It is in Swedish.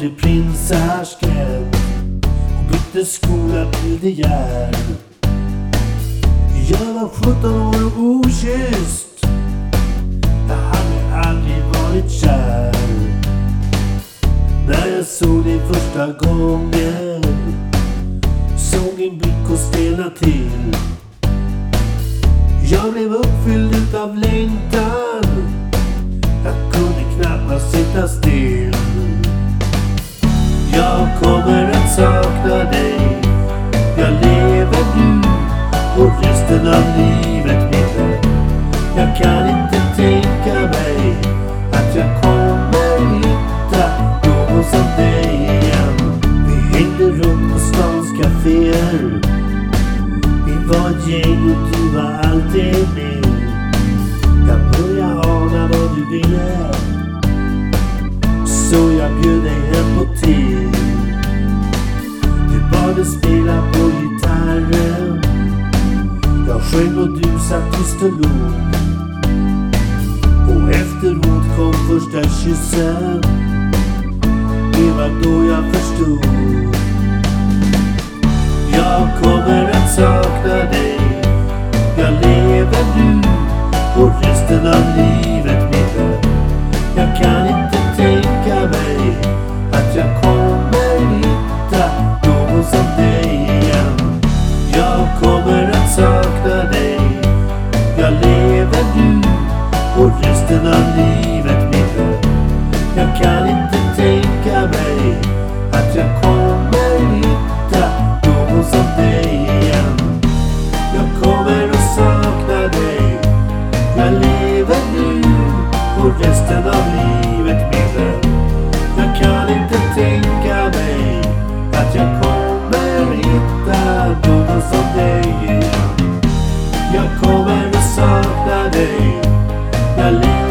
till prinsärskan och bytte skola till De Geer. Jag var 17 år och okysst. Jag hade aldrig varit kär. När jag såg dig första gången såg din blick och stelna till. Jag blev uppfylld utav längtan. Jag kunde knappast sitta still. Jag kommer att sakna dig. Jag lever nu och resten av livet mitt. Jag kan inte tänka mig att jag kommer hitta någon som dig igen. Vi hängde runt på stans kaféer. Vi var ett gäng och du var alltid med. Jag sjöng och du satt tyst och log. Och efteråt kom första kyssen. Det var då jag förstod. Jag kommer att sakna dig. Resten av livet mitt. Jag kan inte tänka mig att jag kommer hitta någon som dig igen. Jag kommer att sakna dig. Jag lever nu och resten av livet mitt. Jag kan inte tänka mig att jag kommer hitta någon som dig igen. Jag kommer att sakna dig. Jag lever